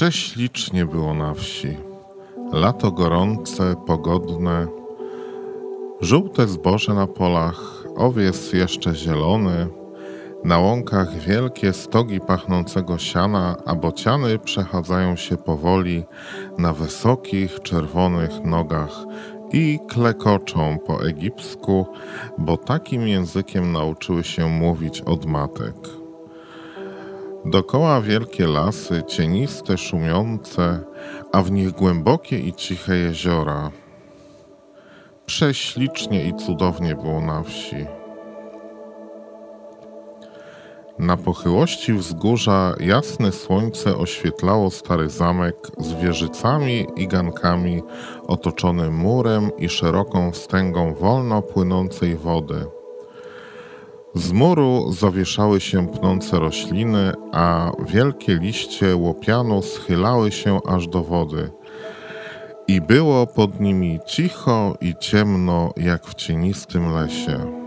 Prześlicznie było na wsi. Lato gorące, pogodne, żółte zboże na polach, owiec jeszcze zielony, na łąkach wielkie stogi pachnącego siana, a bociany przechadzają się powoli na wysokich, czerwonych nogach i klekoczą po egipsku, bo takim językiem nauczyły się mówić od matek. Dokoła wielkie lasy, cieniste, szumiące, a w nich głębokie i ciche jeziora. Prześlicznie i cudownie było na wsi. Na pochyłości wzgórza jasne słońce oświetlało stary zamek z wieżycami i gankami otoczony murem i szeroką wstęgą wolno płynącej wody. Z muru zawieszały się pnące rośliny, a wielkie liście łopianu schylały się aż do wody. I było pod nimi cicho i ciemno, jak w cienistym lesie.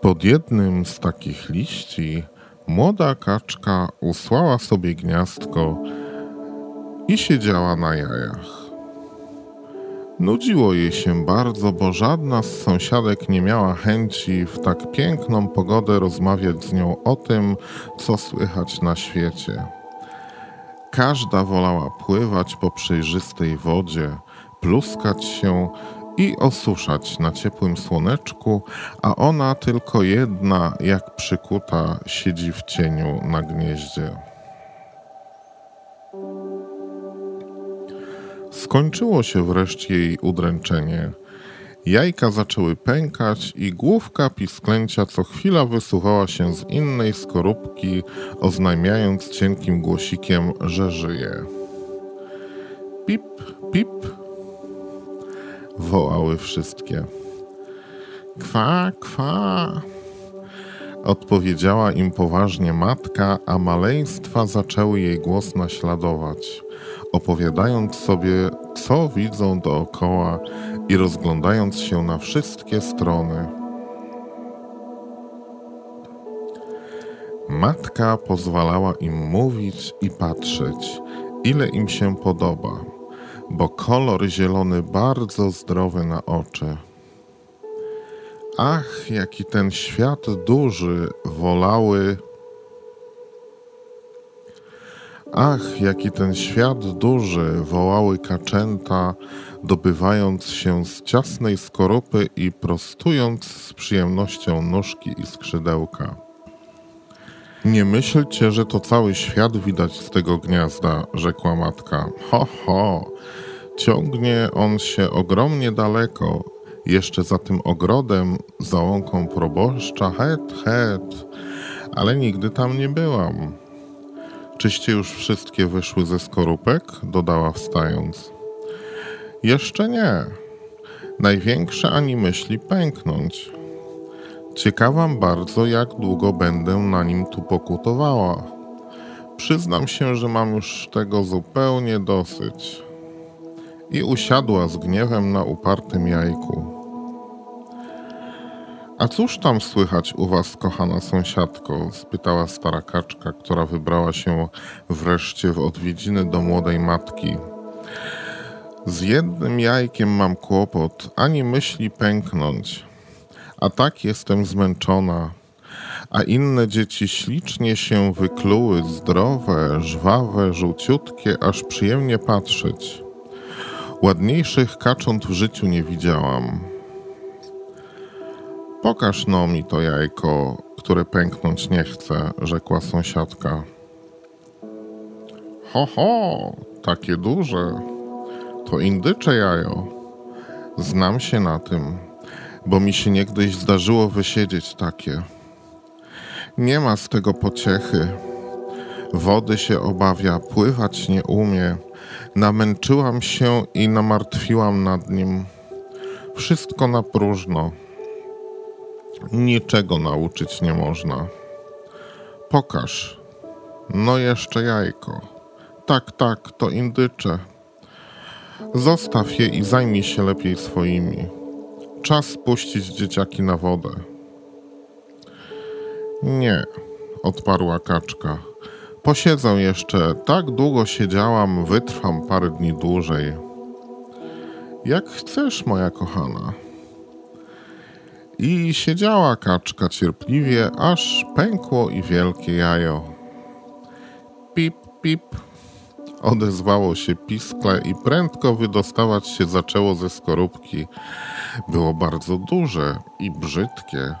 Pod jednym z takich liści młoda kaczka usłała sobie gniazdko i siedziała na jajach. Nudziło jej się bardzo, bo żadna z sąsiadek nie miała chęci w tak piękną pogodę rozmawiać z nią o tym, co słychać na świecie. Każda wolała pływać po przejrzystej wodzie, pluskać się i osuszać na ciepłym słoneczku, a ona tylko jedna, jak przykuta, siedzi w cieniu na gnieździe. Skończyło się wreszcie jej udręczenie. Jajka zaczęły pękać i główka pisklęcia co chwila wysuwała się z innej skorupki, oznajmiając cienkim głosikiem, że żyje. Pip, pip, wołały wszystkie. Kwa, kwa. Odpowiedziała im poważnie matka, a maleństwa zaczęły jej głos naśladować, opowiadając sobie, co widzą dookoła i rozglądając się na wszystkie strony. Matka pozwalała im mówić i patrzeć, ile im się podoba bo kolor zielony bardzo zdrowy na oczy. Ach, jaki ten świat duży wolały. Ach, jaki ten świat duży wołały kaczęta, dobywając się z ciasnej skorupy i prostując z przyjemnością nóżki i skrzydełka. Nie myślcie, że to cały świat widać z tego gniazda, rzekła matka. Ho, ho, ciągnie on się ogromnie daleko, jeszcze za tym ogrodem, za łąką proboszcza, het, het, ale nigdy tam nie byłam. Czyście już wszystkie wyszły ze skorupek? dodała wstając. Jeszcze nie. Największe ani myśli pęknąć. Ciekawam bardzo, jak długo będę na nim tu pokutowała. Przyznam się, że mam już tego zupełnie dosyć. I usiadła z gniewem na upartym jajku. A cóż tam słychać u was, kochana sąsiadko? spytała stara kaczka, która wybrała się wreszcie w odwiedziny do młodej matki. Z jednym jajkiem mam kłopot, ani myśli pęknąć a tak jestem zmęczona. A inne dzieci ślicznie się wykluły, zdrowe, żwawe, żółciutkie, aż przyjemnie patrzeć. Ładniejszych kacząt w życiu nie widziałam. Pokaż no mi to jajko, które pęknąć nie chce, rzekła sąsiadka. Ho, ho, takie duże. To indycze jajo. Znam się na tym bo mi się niegdyś zdarzyło wysiedzieć takie. Nie ma z tego pociechy. Wody się obawia, pływać nie umie. Namęczyłam się i namartwiłam nad nim. Wszystko na próżno. Niczego nauczyć nie można. Pokaż. No jeszcze jajko. Tak, tak, to indycze. Zostaw je i zajmij się lepiej swoimi. Czas puścić dzieciaki na wodę. Nie, odparła kaczka. Posiedzę jeszcze, tak długo siedziałam, wytrwam parę dni dłużej. Jak chcesz, moja kochana. I siedziała kaczka cierpliwie, aż pękło i wielkie jajo. Pip, pip. Odezwało się piskle i prędko wydostawać się zaczęło ze skorupki. Było bardzo duże i brzydkie.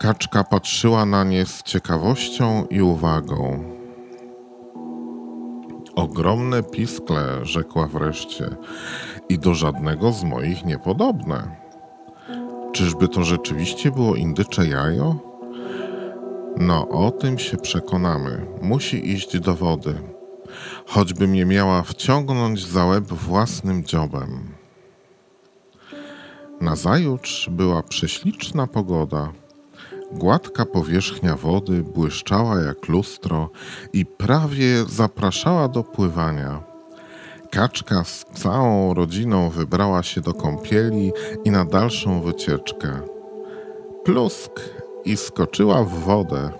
Kaczka patrzyła na nie z ciekawością i uwagą. Ogromne piskle, rzekła wreszcie, i do żadnego z moich niepodobne. Czyżby to rzeczywiście było indycze jajo? No, o tym się przekonamy. Musi iść do wody. Choćby mnie miała wciągnąć za łeb własnym dziobem. Nazajutrz była prześliczna pogoda. Gładka powierzchnia wody błyszczała jak lustro i prawie zapraszała do pływania. Kaczka z całą rodziną wybrała się do kąpieli i na dalszą wycieczkę. Plusk i skoczyła w wodę.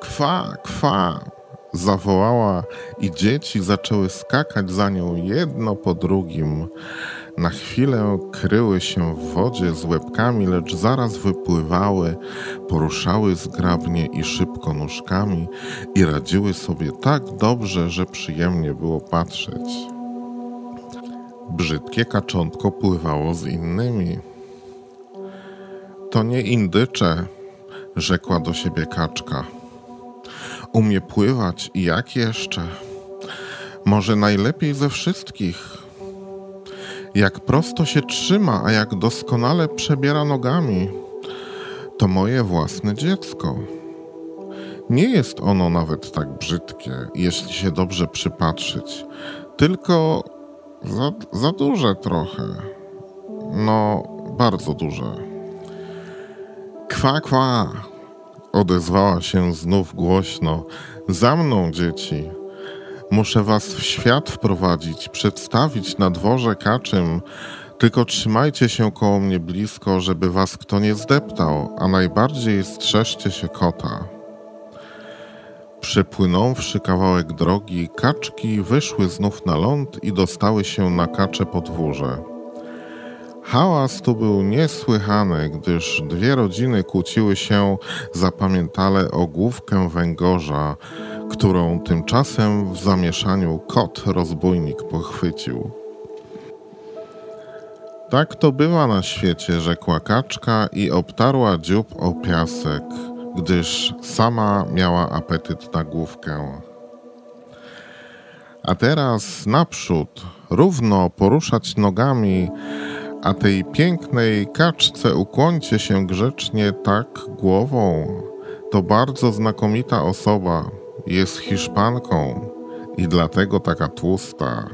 Kwa, kwa, zawołała i dzieci zaczęły skakać za nią jedno po drugim. Na chwilę kryły się w wodzie z łebkami, lecz zaraz wypływały, poruszały zgrabnie i szybko nóżkami i radziły sobie tak dobrze, że przyjemnie było patrzeć. Brzydkie kaczątko pływało z innymi. To nie indycze, rzekła do siebie kaczka. Umie pływać i jak jeszcze? Może najlepiej ze wszystkich. Jak prosto się trzyma, a jak doskonale przebiera nogami. To moje własne dziecko. Nie jest ono nawet tak brzydkie, jeśli się dobrze przypatrzyć, tylko za, za duże trochę. No, bardzo duże. Kwa, kwa! Odezwała się znów głośno. Za mną, dzieci! Muszę was w świat wprowadzić, przedstawić na dworze kaczym. Tylko trzymajcie się koło mnie blisko, żeby was kto nie zdeptał, a najbardziej strzeżcie się kota. Przepłynąwszy kawałek drogi, kaczki wyszły znów na ląd i dostały się na kacze podwórze. Hałas tu był niesłychany, gdyż dwie rodziny kłóciły się zapamiętale o główkę węgorza, którą tymczasem w zamieszaniu kot rozbójnik pochwycił. Tak to bywa na świecie, rzekła kaczka i obtarła dziób o piasek, gdyż sama miała apetyt na główkę. A teraz naprzód, równo poruszać nogami, a tej pięknej kaczce ukłońcie się grzecznie tak głową. To bardzo znakomita osoba, jest Hiszpanką i dlatego taka tłusta.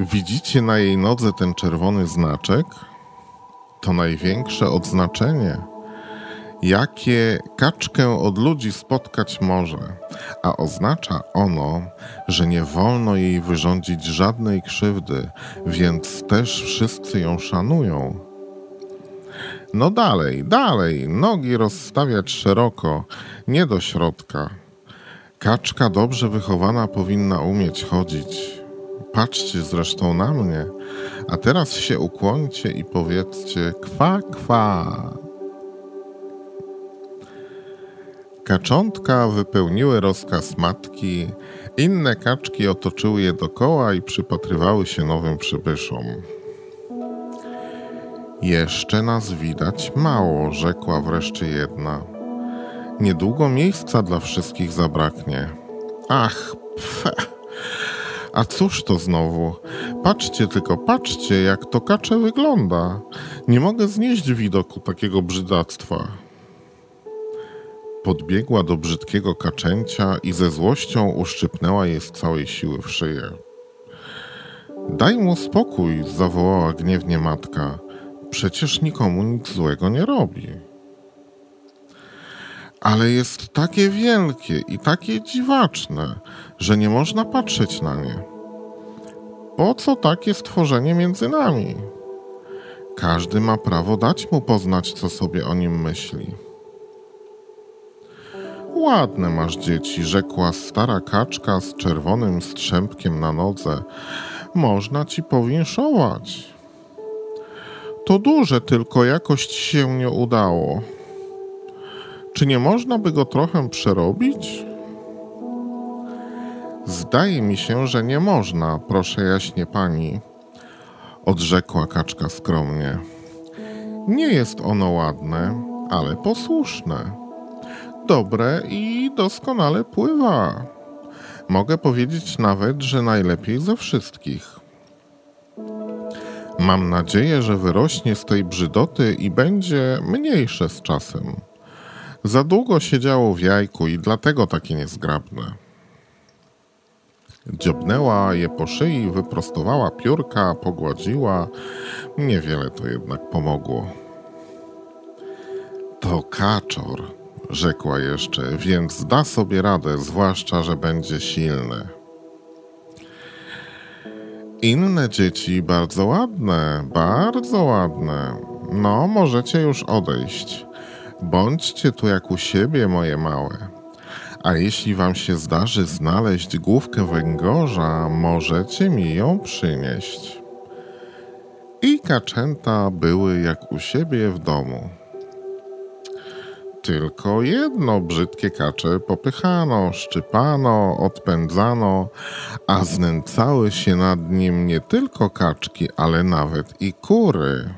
Widzicie na jej nodze ten czerwony znaczek? To największe odznaczenie, jakie kaczkę od ludzi spotkać może, a oznacza ono, że nie wolno jej wyrządzić żadnej krzywdy, więc też wszyscy ją szanują no dalej, dalej, nogi rozstawiać szeroko, nie do środka. Kaczka dobrze wychowana powinna umieć chodzić. Patrzcie zresztą na mnie, a teraz się ukłońcie i powiedzcie kwa, kwa. Kaczątka wypełniły rozkaz matki, inne kaczki otoczyły je dokoła i przypatrywały się nowym przybyszom. Jeszcze nas widać mało, rzekła wreszcie jedna. Niedługo miejsca dla wszystkich zabraknie. Ach, pfe. A cóż to znowu? Patrzcie tylko, patrzcie, jak to kacze wygląda. Nie mogę znieść widoku takiego brzydactwa. Podbiegła do brzydkiego kaczęcia i ze złością uszczypnęła je z całej siły w szyję. Daj mu spokój, zawołała gniewnie matka. Przecież nikomu nic złego nie robi. Ale jest takie wielkie i takie dziwaczne, że nie można patrzeć na nie. Po co takie stworzenie między nami? Każdy ma prawo dać mu poznać, co sobie o nim myśli. Ładne masz dzieci, rzekła stara kaczka z czerwonym strzępkiem na nodze. Można ci powinszować. To duże, tylko jakoś się nie udało. Czy nie można by go trochę przerobić? Zdaje mi się, że nie można, proszę jaśnie pani, odrzekła kaczka skromnie. Nie jest ono ładne, ale posłuszne. Dobre i doskonale pływa. Mogę powiedzieć nawet, że najlepiej ze wszystkich. Mam nadzieję, że wyrośnie z tej brzydoty i będzie mniejsze z czasem. Za długo siedziało w jajku i dlatego takie niezgrabne. Dziobnęła je po szyi, wyprostowała piórka, pogładziła. Niewiele to jednak pomogło. To kaczor, rzekła jeszcze, więc da sobie radę, zwłaszcza, że będzie silny. Inne dzieci bardzo ładne, bardzo ładne. No, możecie już odejść. Bądźcie tu jak u siebie, moje małe. A jeśli wam się zdarzy znaleźć główkę węgorza, możecie mi ją przynieść. I kaczęta były jak u siebie w domu. Tylko jedno brzydkie kacze popychano, szczypano, odpędzano, a znęcały się nad nim nie tylko kaczki, ale nawet i kury.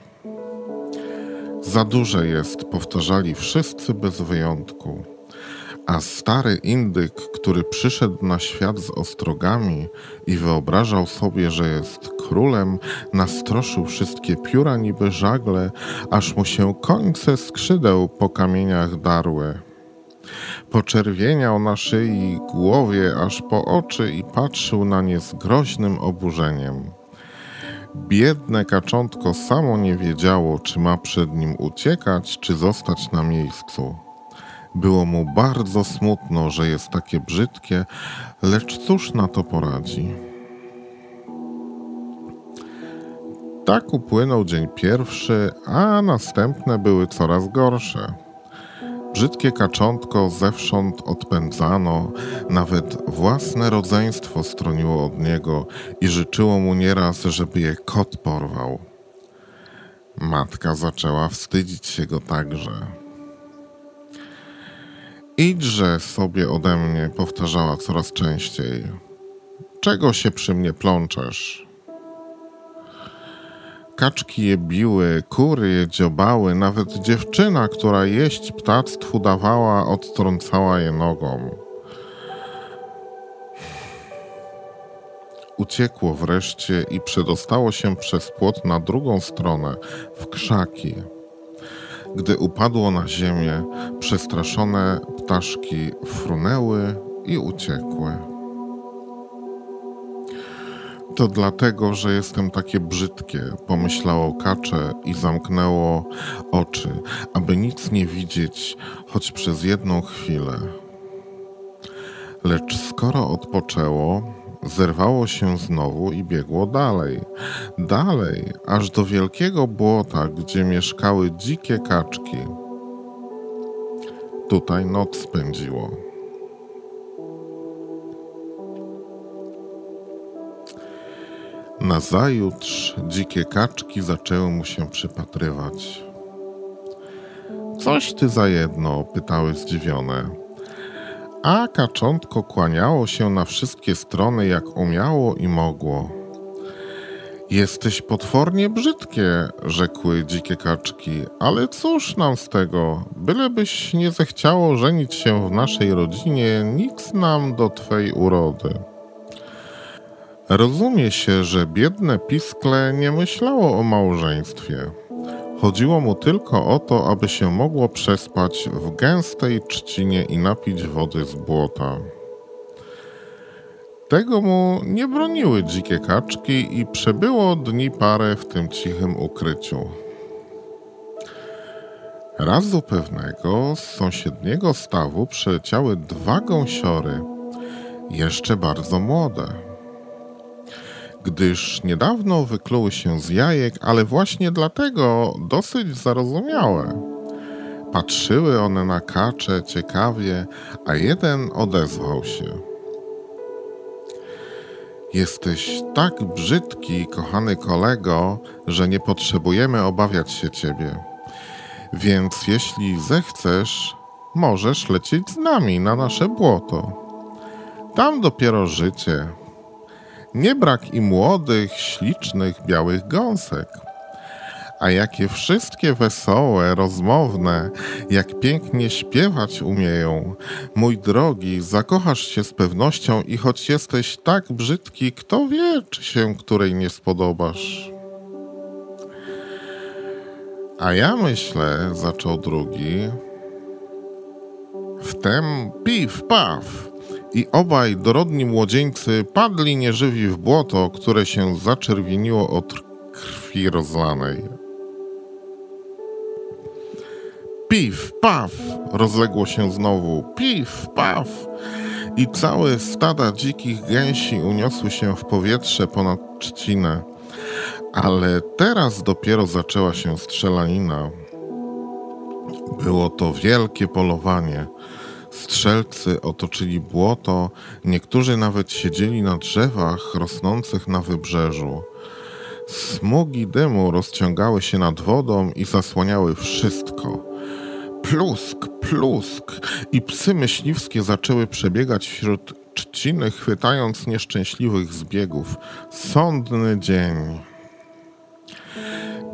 Za duże jest, powtarzali wszyscy bez wyjątku. A stary indyk, który przyszedł na świat z ostrogami i wyobrażał sobie, że jest królem, nastroszył wszystkie pióra niby żagle, aż mu się końce skrzydeł po kamieniach darły. Poczerwieniał na szyi głowie aż po oczy i patrzył na nie z groźnym oburzeniem. Biedne kaczątko samo nie wiedziało, czy ma przed nim uciekać, czy zostać na miejscu. Było mu bardzo smutno, że jest takie brzydkie, lecz cóż na to poradzi? Tak upłynął dzień pierwszy, a następne były coraz gorsze. Brzydkie kaczątko zewsząd odpędzano, nawet własne rodzeństwo stroniło od niego i życzyło mu nieraz, żeby je kot porwał. Matka zaczęła wstydzić się go także. Idźże sobie ode mnie, powtarzała coraz częściej. Czego się przy mnie plączesz? Kaczki je biły, kury je dziobały, nawet dziewczyna, która jeść ptactwu dawała, odtrącała je nogą. Uciekło wreszcie i przedostało się przez płot na drugą stronę, w krzaki. Gdy upadło na ziemię, przestraszone ptaszki frunęły i uciekły. To dlatego, że jestem takie brzydkie, pomyślało kacze i zamknęło oczy, aby nic nie widzieć, choć przez jedną chwilę. Lecz skoro odpoczęło, zerwało się znowu i biegło dalej, dalej, aż do wielkiego błota, gdzie mieszkały dzikie kaczki. Tutaj noc spędziło. Nazajutrz dzikie kaczki zaczęły mu się przypatrywać. Coś ty za jedno, pytały zdziwione. A kaczątko kłaniało się na wszystkie strony, jak umiało i mogło. Jesteś potwornie brzydkie, rzekły dzikie kaczki, ale cóż nam z tego? Bylebyś nie zechciało żenić się w naszej rodzinie, nic nam do twej urody. Rozumie się, że biedne piskle nie myślało o małżeństwie. Chodziło mu tylko o to, aby się mogło przespać w gęstej trzcinie i napić wody z błota. Tego mu nie broniły dzikie kaczki i przebyło dni parę w tym cichym ukryciu. Razu pewnego z sąsiedniego stawu przyleciały dwa gąsiory, jeszcze bardzo młode gdyż niedawno wykluły się z jajek, ale właśnie dlatego dosyć zarozumiałe. Patrzyły one na kacze ciekawie, a jeden odezwał się. Jesteś tak brzydki, kochany kolego, że nie potrzebujemy obawiać się ciebie. Więc jeśli zechcesz, możesz lecieć z nami na nasze błoto. Tam dopiero życie. Nie brak i młodych, ślicznych, białych gąsek a jakie wszystkie wesołe, rozmowne, jak pięknie śpiewać umieją. Mój drogi, zakochasz się z pewnością i choć jesteś tak brzydki, kto wie, czy się której nie spodobasz. A ja myślę, zaczął drugi, wtem piw, paw. I obaj dorodni młodzieńcy padli nieżywi w błoto, które się zaczerwieniło od krwi rozlanej. Pif, paf, rozległo się znowu. Pif, paf. I całe stada dzikich gęsi uniosły się w powietrze ponad trzcinę. Ale teraz dopiero zaczęła się strzelanina. Było to wielkie polowanie. Strzelcy otoczyli błoto, niektórzy nawet siedzieli na drzewach rosnących na wybrzeżu. Smugi dymu rozciągały się nad wodą i zasłaniały wszystko plusk, plusk i psy myśliwskie zaczęły przebiegać wśród trzciny, chwytając nieszczęśliwych zbiegów. Sądny dzień.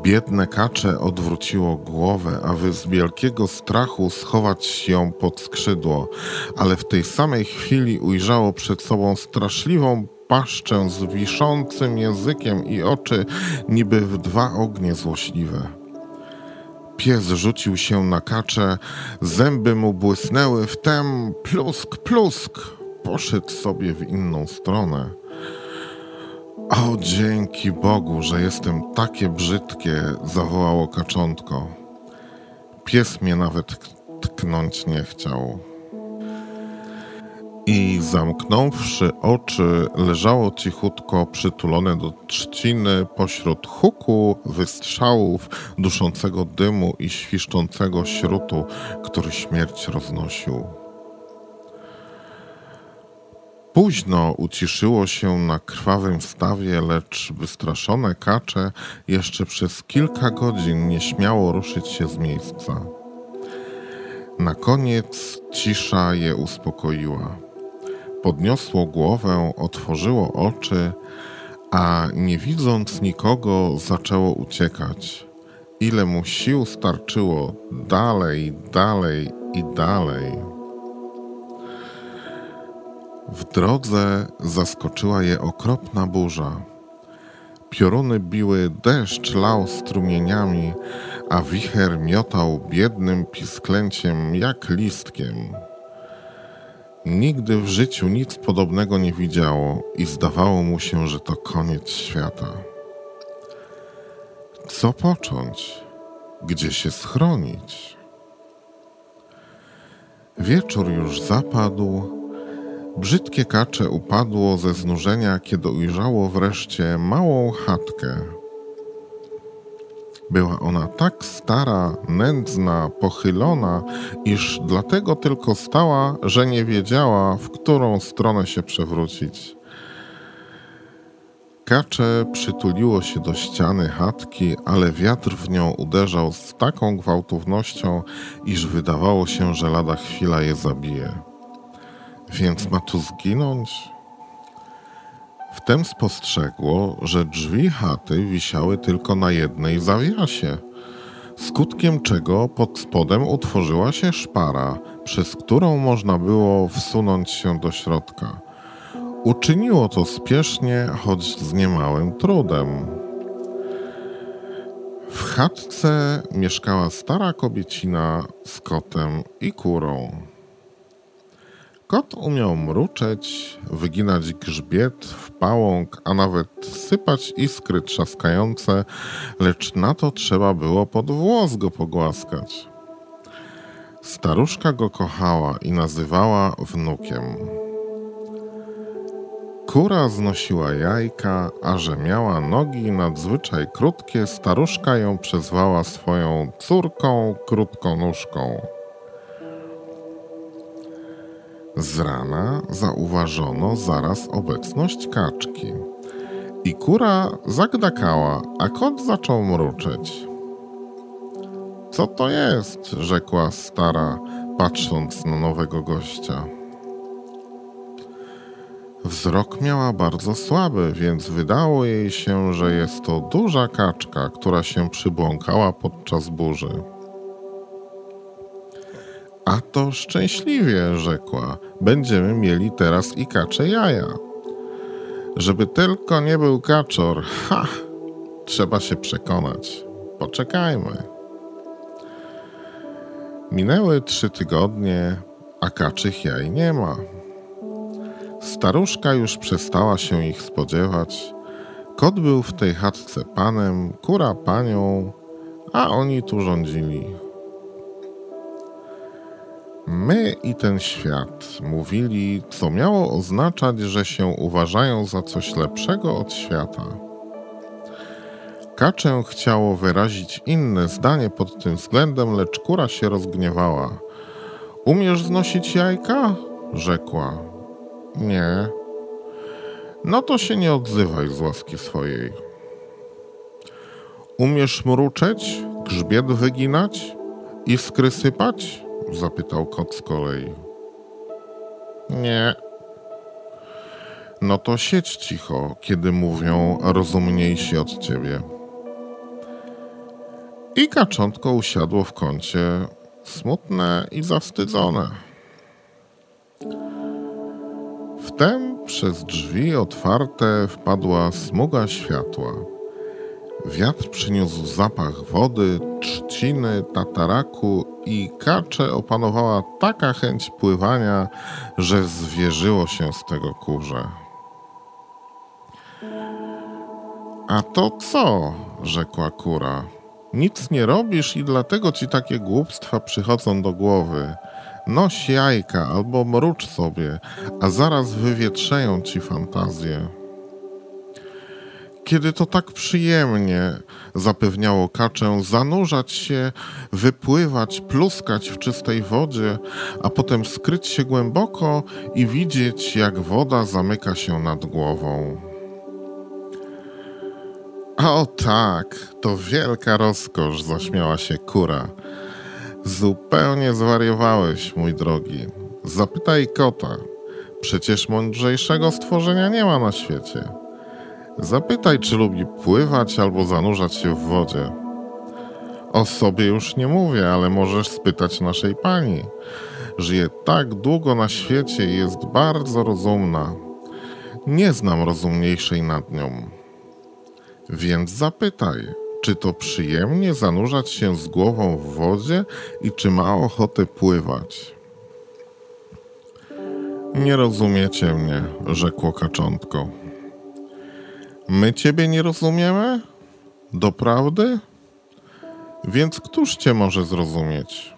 Biedne kacze odwróciło głowę, aby z wielkiego strachu schować ją pod skrzydło, ale w tej samej chwili ujrzało przed sobą straszliwą paszczę z wiszącym językiem i oczy niby w dwa ognie złośliwe. Pies rzucił się na kacze, zęby mu błysnęły, wtem plusk, plusk, poszedł sobie w inną stronę. O, dzięki Bogu, że jestem takie brzydkie, zawołało kaczątko. Pies mnie nawet tknąć nie chciał i zamknąwszy oczy, leżało cichutko przytulone do trzciny pośród huku, wystrzałów, duszącego dymu i świszczącego śrutu, który śmierć roznosił. Późno uciszyło się na krwawym stawie, lecz wystraszone kacze jeszcze przez kilka godzin nie śmiało ruszyć się z miejsca. Na koniec cisza je uspokoiła. Podniosło głowę, otworzyło oczy, a nie widząc nikogo, zaczęło uciekać. Ile mu sił starczyło dalej, dalej i dalej. W drodze zaskoczyła je okropna burza. Pioruny biły, deszcz lał strumieniami, a wicher miotał biednym pisklęciem jak listkiem. Nigdy w życiu nic podobnego nie widziało i zdawało mu się, że to koniec świata. Co począć? Gdzie się schronić? Wieczór już zapadł. Brzydkie kacze upadło ze znużenia, kiedy ujrzało wreszcie małą chatkę była ona tak stara, nędzna, pochylona, iż dlatego tylko stała, że nie wiedziała, w którą stronę się przewrócić. Kacze przytuliło się do ściany chatki, ale wiatr w nią uderzał z taką gwałtownością, iż wydawało się, że lada chwila je zabije. Więc ma tu zginąć? Wtem spostrzegło, że drzwi chaty wisiały tylko na jednej zawiasie, skutkiem czego pod spodem utworzyła się szpara, przez którą można było wsunąć się do środka. Uczyniło to spiesznie, choć z niemałym trudem. W chatce mieszkała stara kobiecina z kotem i kurą. Kot umiał mruczeć, wyginać grzbiet w pałąk, a nawet sypać iskry trzaskające, lecz na to trzeba było pod włos go pogłaskać. Staruszka go kochała i nazywała wnukiem. Kura znosiła jajka, a że miała nogi nadzwyczaj krótkie, staruszka ją przezwała swoją córką krótkonóżką. Z rana zauważono zaraz obecność kaczki. I kura zagdakała, a kot zaczął mruczeć. Co to jest? rzekła stara, patrząc na nowego gościa. Wzrok miała bardzo słaby, więc wydało jej się, że jest to duża kaczka, która się przybłąkała podczas burzy. A to szczęśliwie, rzekła. Będziemy mieli teraz i kacze jaja. Żeby tylko nie był kaczor. Ha! Trzeba się przekonać. Poczekajmy. Minęły trzy tygodnie, a kaczych jaj nie ma. Staruszka już przestała się ich spodziewać. Kot był w tej chatce panem, kura panią, a oni tu rządzili. My i ten świat mówili, co miało oznaczać, że się uważają za coś lepszego od świata. Kaczę chciało wyrazić inne zdanie pod tym względem, lecz kura się rozgniewała. Umiesz znosić jajka? rzekła. Nie. No to się nie odzywaj z łaski swojej. Umiesz mruczeć, grzbiet wyginać, iskry sypać? Zapytał kot z kolei. Nie. No to siedź cicho, kiedy mówią rozumniejsi od ciebie. I kaczątko usiadło w kącie, smutne i zawstydzone. Wtem przez drzwi otwarte wpadła smuga światła. Wiatr przyniósł zapach wody, trzciny, tataraku i kacze opanowała taka chęć pływania, że zwierzyło się z tego kurze. A to co? rzekła kura. Nic nie robisz i dlatego ci takie głupstwa przychodzą do głowy. Noś jajka albo mrucz sobie, a zaraz wywietrzeją ci fantazję. Kiedy to tak przyjemnie, zapewniało kaczę, zanurzać się, wypływać, pluskać w czystej wodzie, a potem skryć się głęboko i widzieć, jak woda zamyka się nad głową. O tak, to wielka rozkosz, zaśmiała się kura. Zupełnie zwariowałeś, mój drogi. Zapytaj kota. Przecież mądrzejszego stworzenia nie ma na świecie. Zapytaj, czy lubi pływać albo zanurzać się w wodzie. O sobie już nie mówię, ale możesz spytać naszej pani. Żyje tak długo na świecie i jest bardzo rozumna. Nie znam rozumniejszej nad nią. Więc zapytaj, czy to przyjemnie zanurzać się z głową w wodzie i czy ma ochotę pływać. Nie rozumiecie mnie, rzekło kaczątko. My ciebie nie rozumiemy? Doprawdy? Więc któż cię może zrozumieć?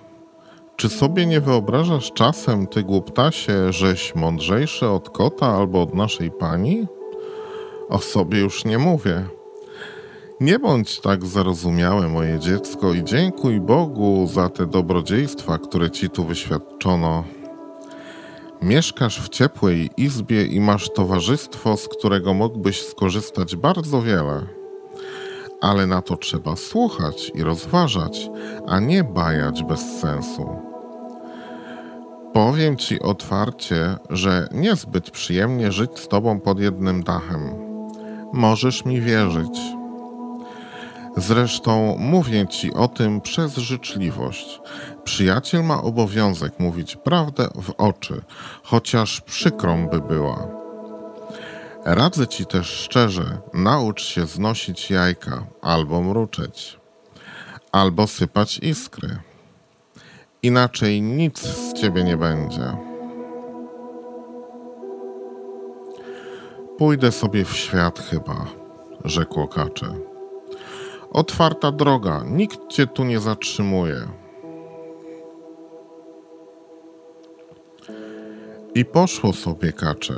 Czy sobie nie wyobrażasz czasem, ty głuptasie, żeś mądrzejszy od kota albo od naszej pani? O sobie już nie mówię. Nie bądź tak zarozumiałe, moje dziecko, i dziękuj Bogu za te dobrodziejstwa, które ci tu wyświadczono. Mieszkasz w ciepłej izbie i masz towarzystwo, z którego mógłbyś skorzystać bardzo wiele. Ale na to trzeba słuchać i rozważać, a nie bajać bez sensu. Powiem ci otwarcie, że niezbyt przyjemnie żyć z tobą pod jednym dachem. Możesz mi wierzyć. Zresztą mówię ci o tym przez życzliwość. Przyjaciel ma obowiązek mówić prawdę w oczy, chociaż przykrą by była. Radzę ci też szczerze, naucz się znosić jajka, albo mruczeć, albo sypać iskry. Inaczej nic z ciebie nie będzie. Pójdę sobie w świat chyba, rzekło kacze. Otwarta droga, nikt cię tu nie zatrzymuje. I poszło sobie kacze.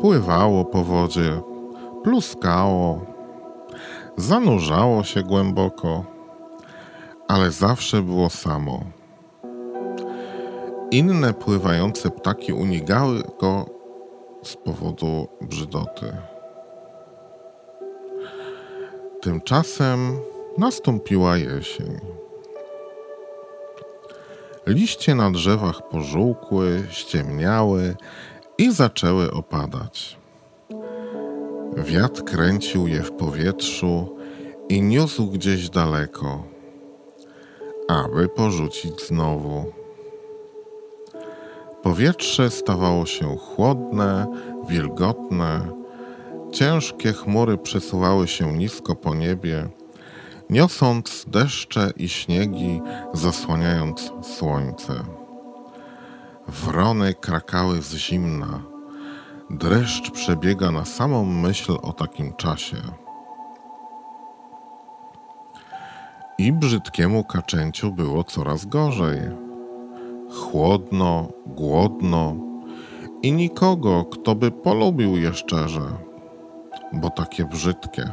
pływało po wodzie, pluskało, zanurzało się głęboko, ale zawsze było samo. Inne pływające ptaki unigały go z powodu brzydoty. Tymczasem nastąpiła jesień. Liście na drzewach pożółkły, ściemniały i zaczęły opadać. Wiatr kręcił je w powietrzu i niósł gdzieś daleko, aby porzucić znowu. Powietrze stawało się chłodne, wilgotne, ciężkie chmury przesuwały się nisko po niebie, niosąc deszcze i śniegi, zasłaniając słońce. Wrony krakały z zimna. Dreszcz przebiega na samą myśl o takim czasie. I brzydkiemu kaczęciu było coraz gorzej. Chłodno, głodno i nikogo, kto by polubił je szczerze, bo takie brzydkie.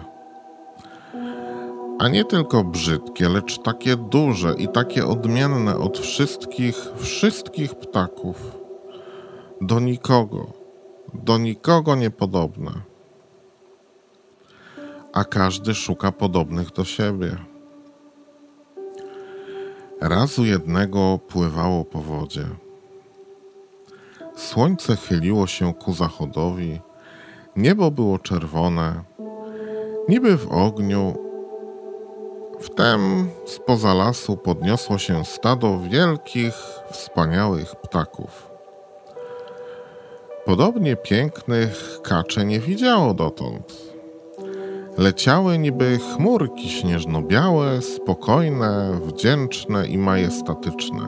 A nie tylko brzydkie, lecz takie duże i takie odmienne od wszystkich, wszystkich ptaków. Do nikogo, do nikogo niepodobne. A każdy szuka podobnych do siebie. Razu jednego pływało po wodzie. Słońce chyliło się ku zachodowi, niebo było czerwone, niby w ogniu. Wtem spoza lasu podniosło się stado wielkich, wspaniałych ptaków. Podobnie pięknych kacze nie widziało dotąd. Leciały niby chmurki śnieżno-białe, spokojne, wdzięczne i majestatyczne.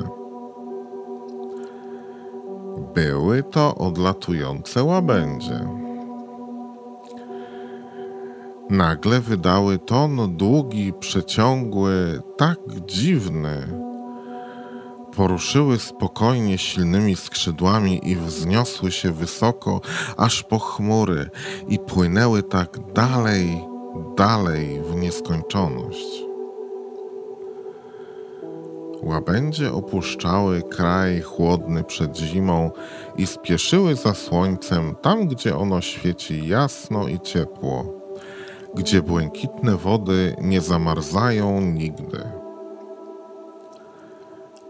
Były to odlatujące łabędzie. Nagle wydały ton długi, przeciągły, tak dziwny. Poruszyły spokojnie silnymi skrzydłami i wzniosły się wysoko, aż po chmury, i płynęły tak dalej, dalej w nieskończoność. Łabędzie opuszczały kraj chłodny przed zimą i spieszyły za słońcem tam, gdzie ono świeci jasno i ciepło, gdzie błękitne wody nie zamarzają nigdy.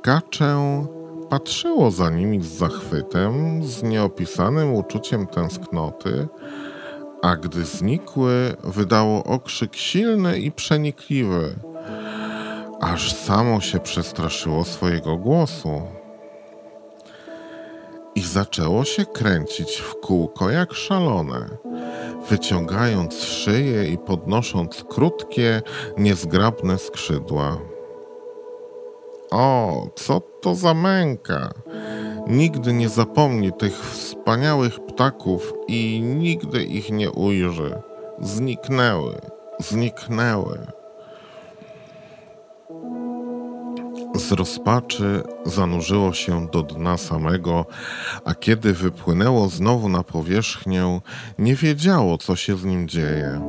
Kaczę patrzyło za nimi z zachwytem, z nieopisanym uczuciem tęsknoty, a gdy znikły, wydało okrzyk silny i przenikliwy, aż samo się przestraszyło swojego głosu. I zaczęło się kręcić w kółko jak szalone, wyciągając szyję i podnosząc krótkie, niezgrabne skrzydła. O, co to za męka! Nigdy nie zapomni tych wspaniałych ptaków i nigdy ich nie ujrzy. Zniknęły, zniknęły. Z rozpaczy zanurzyło się do dna samego, a kiedy wypłynęło znowu na powierzchnię, nie wiedziało, co się z nim dzieje.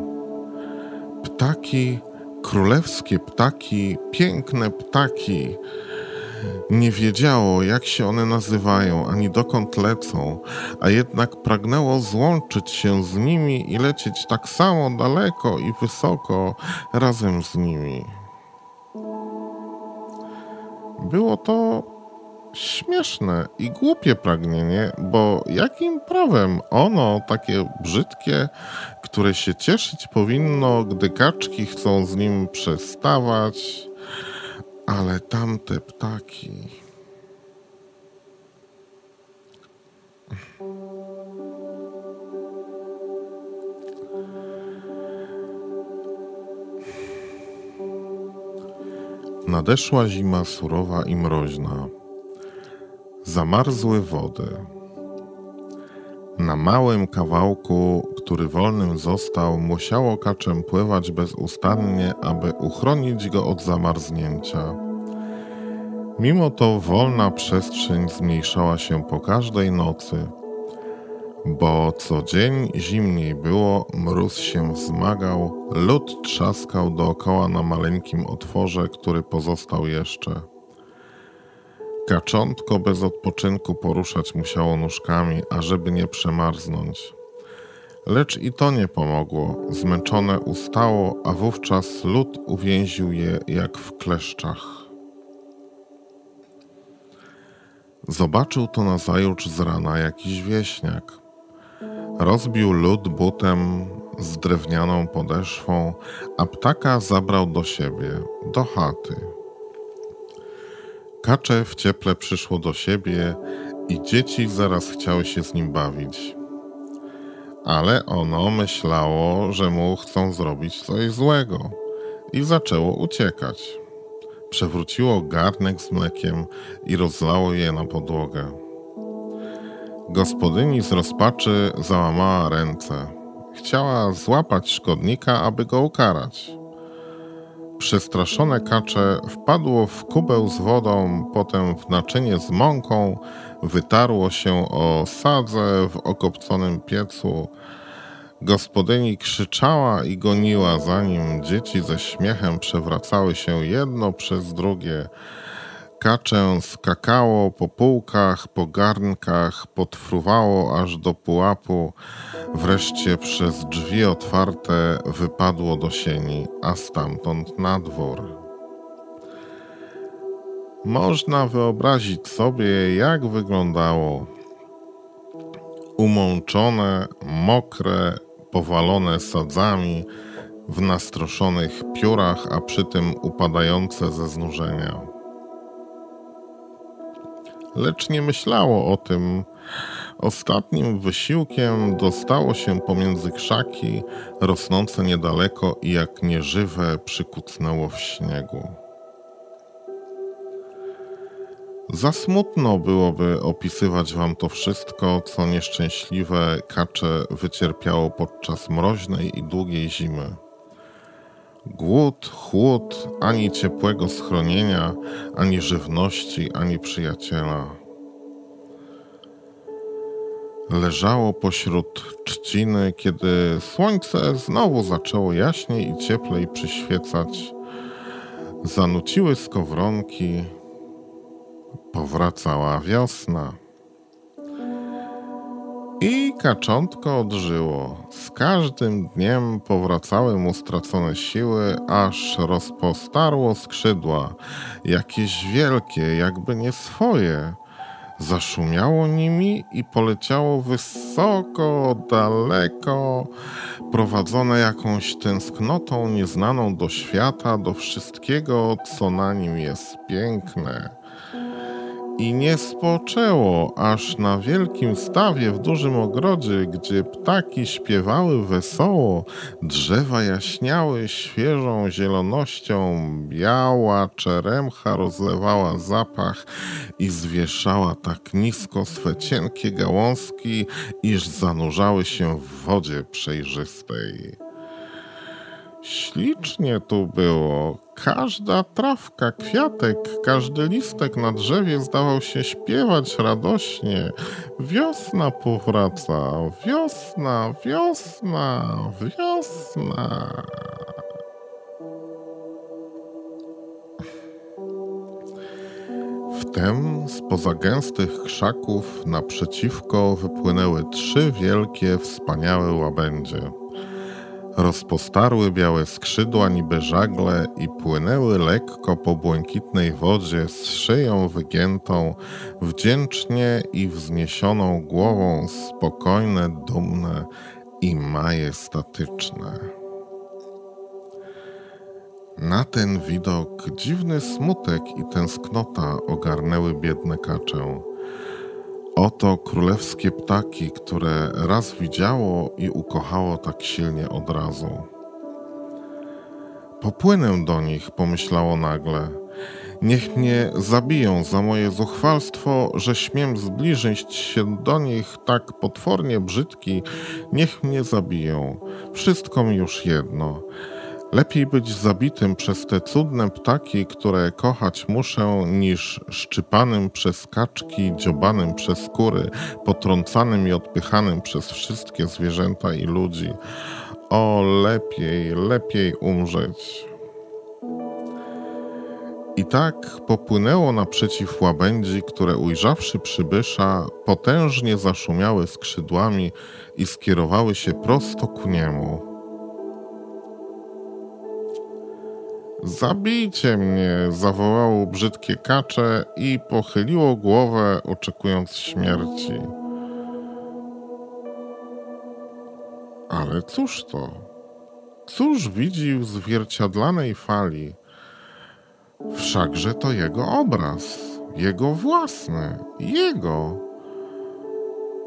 Ptaki, królewskie ptaki, piękne ptaki, nie wiedziało, jak się one nazywają, ani dokąd lecą, a jednak pragnęło złączyć się z nimi i lecieć tak samo daleko i wysoko razem z nimi. Było to śmieszne i głupie pragnienie, bo jakim prawem ono, takie brzydkie, które się cieszyć powinno, gdy kaczki chcą z nim przestawać, ale tamte ptaki. Nadeszła zima surowa i mroźna. Zamarzły wody. Na małym kawałku, który wolnym został, musiało kaczem pływać bezustannie, aby uchronić go od zamarznięcia. Mimo to wolna przestrzeń zmniejszała się po każdej nocy. Bo co dzień zimniej było, mróz się wzmagał, lód trzaskał dookoła na maleńkim otworze, który pozostał jeszcze. Kaczątko bez odpoczynku poruszać musiało nóżkami, ażeby nie przemarznąć. Lecz i to nie pomogło. Zmęczone ustało, a wówczas lód uwięził je jak w kleszczach. Zobaczył to nazajutrz z rana jakiś wieśniak. Rozbił lód butem z drewnianą podeszwą, a ptaka zabrał do siebie, do chaty. Kacze w cieple przyszło do siebie i dzieci zaraz chciały się z nim bawić. Ale ono myślało, że mu chcą zrobić coś złego i zaczęło uciekać. Przewróciło garnek z mlekiem i rozlało je na podłogę. Gospodyni z rozpaczy załamała ręce. Chciała złapać szkodnika, aby go ukarać. Przestraszone kacze wpadło w kubeł z wodą, potem w naczynie z mąką, wytarło się o sadzę w okopconym piecu. Gospodyni krzyczała i goniła, zanim dzieci ze śmiechem przewracały się jedno przez drugie. Kaczę skakało po półkach, po garnkach, potfruwało aż do pułapu. Wreszcie przez drzwi otwarte wypadło do sieni, a stamtąd na dwór. Można wyobrazić sobie, jak wyglądało umączone, mokre, powalone sadzami w nastroszonych piórach, a przy tym upadające ze znużenia lecz nie myślało o tym. Ostatnim wysiłkiem dostało się pomiędzy krzaki rosnące niedaleko i jak nieżywe przykucnęło w śniegu. Za smutno byłoby opisywać wam to wszystko, co nieszczęśliwe kacze wycierpiało podczas mroźnej i długiej zimy. Głód, chłód, ani ciepłego schronienia, ani żywności, ani przyjaciela. Leżało pośród trzciny, kiedy słońce znowu zaczęło jaśniej i cieplej przyświecać. Zanuciły skowronki, powracała wiosna. I kaczątko odżyło. Z każdym dniem powracały mu stracone siły, aż rozpostarło skrzydła, jakieś wielkie, jakby nie swoje. Zaszumiało nimi i poleciało wysoko, daleko, prowadzone jakąś tęsknotą nieznaną do świata, do wszystkiego, co na nim jest piękne i nie spoczęło aż na wielkim stawie w dużym ogrodzie, gdzie ptaki śpiewały wesoło, drzewa jaśniały świeżą zielonością, biała czeremcha rozlewała zapach i zwieszała tak nisko swe cienkie gałązki, iż zanurzały się w wodzie przejrzystej. Ślicznie tu było. Każda trawka, kwiatek, każdy listek na drzewie zdawał się śpiewać radośnie. Wiosna powraca, wiosna, wiosna, wiosna. Wtem spoza gęstych krzaków naprzeciwko wypłynęły trzy wielkie, wspaniałe łabędzie. Rozpostarły białe skrzydła niby żagle i płynęły lekko po błękitnej wodzie z szyją wygiętą, wdzięcznie i wzniesioną głową, spokojne, dumne i majestatyczne. Na ten widok dziwny smutek i tęsknota ogarnęły biedne kaczę. Oto królewskie ptaki, które raz widziało i ukochało tak silnie od razu. Popłynę do nich, pomyślało nagle. Niech mnie zabiją za moje zuchwalstwo, że śmiem zbliżyć się do nich tak potwornie brzydki. Niech mnie zabiją. Wszystko mi już jedno. Lepiej być zabitym przez te cudne ptaki, które kochać muszę, niż szczypanym przez kaczki, dziobanym przez kury, potrącanym i odpychanym przez wszystkie zwierzęta i ludzi. O, lepiej, lepiej umrzeć. I tak popłynęło naprzeciw łabędzi, które ujrzawszy przybysza, potężnie zaszumiały skrzydłami i skierowały się prosto ku niemu. Zabijcie mnie! zawołało brzydkie kacze i pochyliło głowę, oczekując śmierci. Ale cóż to? Cóż widzi w zwierciadlanej fali? Wszakże to jego obraz, jego własny, jego.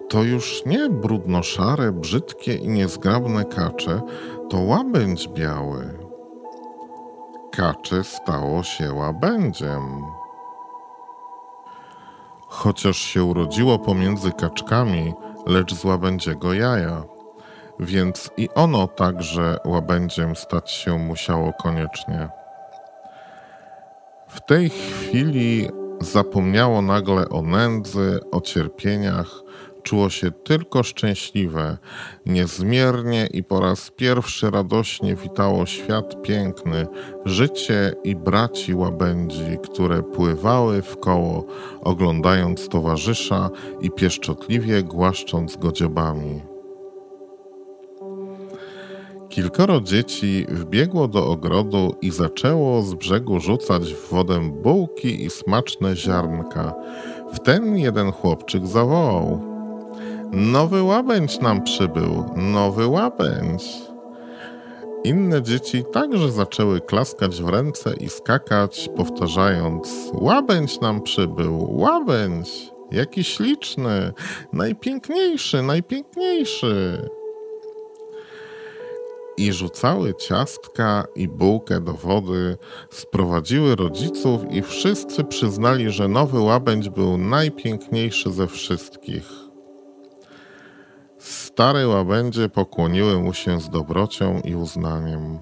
To już nie brudno-szare, brzydkie i niezgrabne kacze, to łabędź biały. Kacze stało się łabędziem. Chociaż się urodziło pomiędzy kaczkami, lecz z łabędziego jaja, więc i ono także łabędziem stać się musiało koniecznie. W tej chwili zapomniało nagle o nędzy, o cierpieniach, czuło się tylko szczęśliwe, niezmiernie i po raz pierwszy radośnie witało świat piękny, życie i braci łabędzi, które pływały w koło, oglądając towarzysza i pieszczotliwie głaszcząc go dziobami. Kilkoro dzieci wbiegło do ogrodu i zaczęło z brzegu rzucać w wodę bułki i smaczne ziarnka. W ten jeden chłopczyk zawołał: Nowy łabędź nam przybył, nowy łabędź. Inne dzieci także zaczęły klaskać w ręce i skakać, powtarzając: Łabędź nam przybył, łabędź! Jaki śliczny, najpiękniejszy, najpiękniejszy i rzucały ciastka i bułkę do wody, sprowadziły rodziców i wszyscy przyznali, że nowy łabędź był najpiękniejszy ze wszystkich. Stare łabędzie pokłoniły mu się z dobrocią i uznaniem.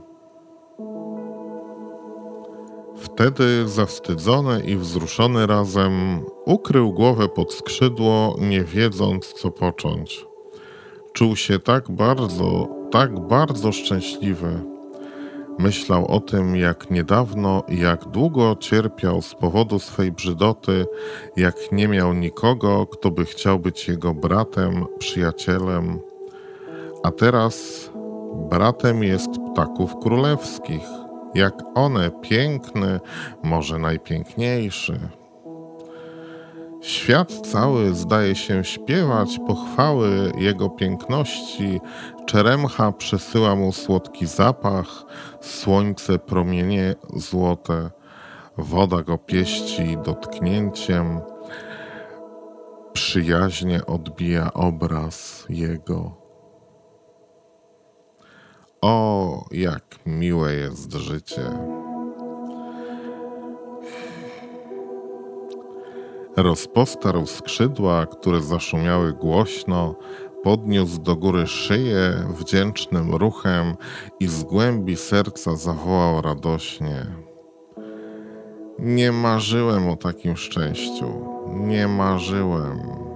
Wtedy, zawstydzony i wzruszony razem, ukrył głowę pod skrzydło, nie wiedząc, co począć. Czuł się tak bardzo, tak bardzo szczęśliwy. Myślał o tym, jak niedawno i jak długo cierpiał z powodu swej brzydoty, jak nie miał nikogo, kto by chciał być jego bratem, przyjacielem. A teraz bratem jest ptaków królewskich, jak one piękny, może najpiękniejszy. Świat cały zdaje się śpiewać pochwały jego piękności, czeremcha przesyła mu słodki zapach, słońce promienie złote, woda go pieści dotknięciem, przyjaźnie odbija obraz jego. O, jak miłe jest życie! Rozpostarł skrzydła, które zaszumiały głośno, podniósł do góry szyję wdzięcznym ruchem i z głębi serca zawołał radośnie. Nie marzyłem o takim szczęściu, nie marzyłem.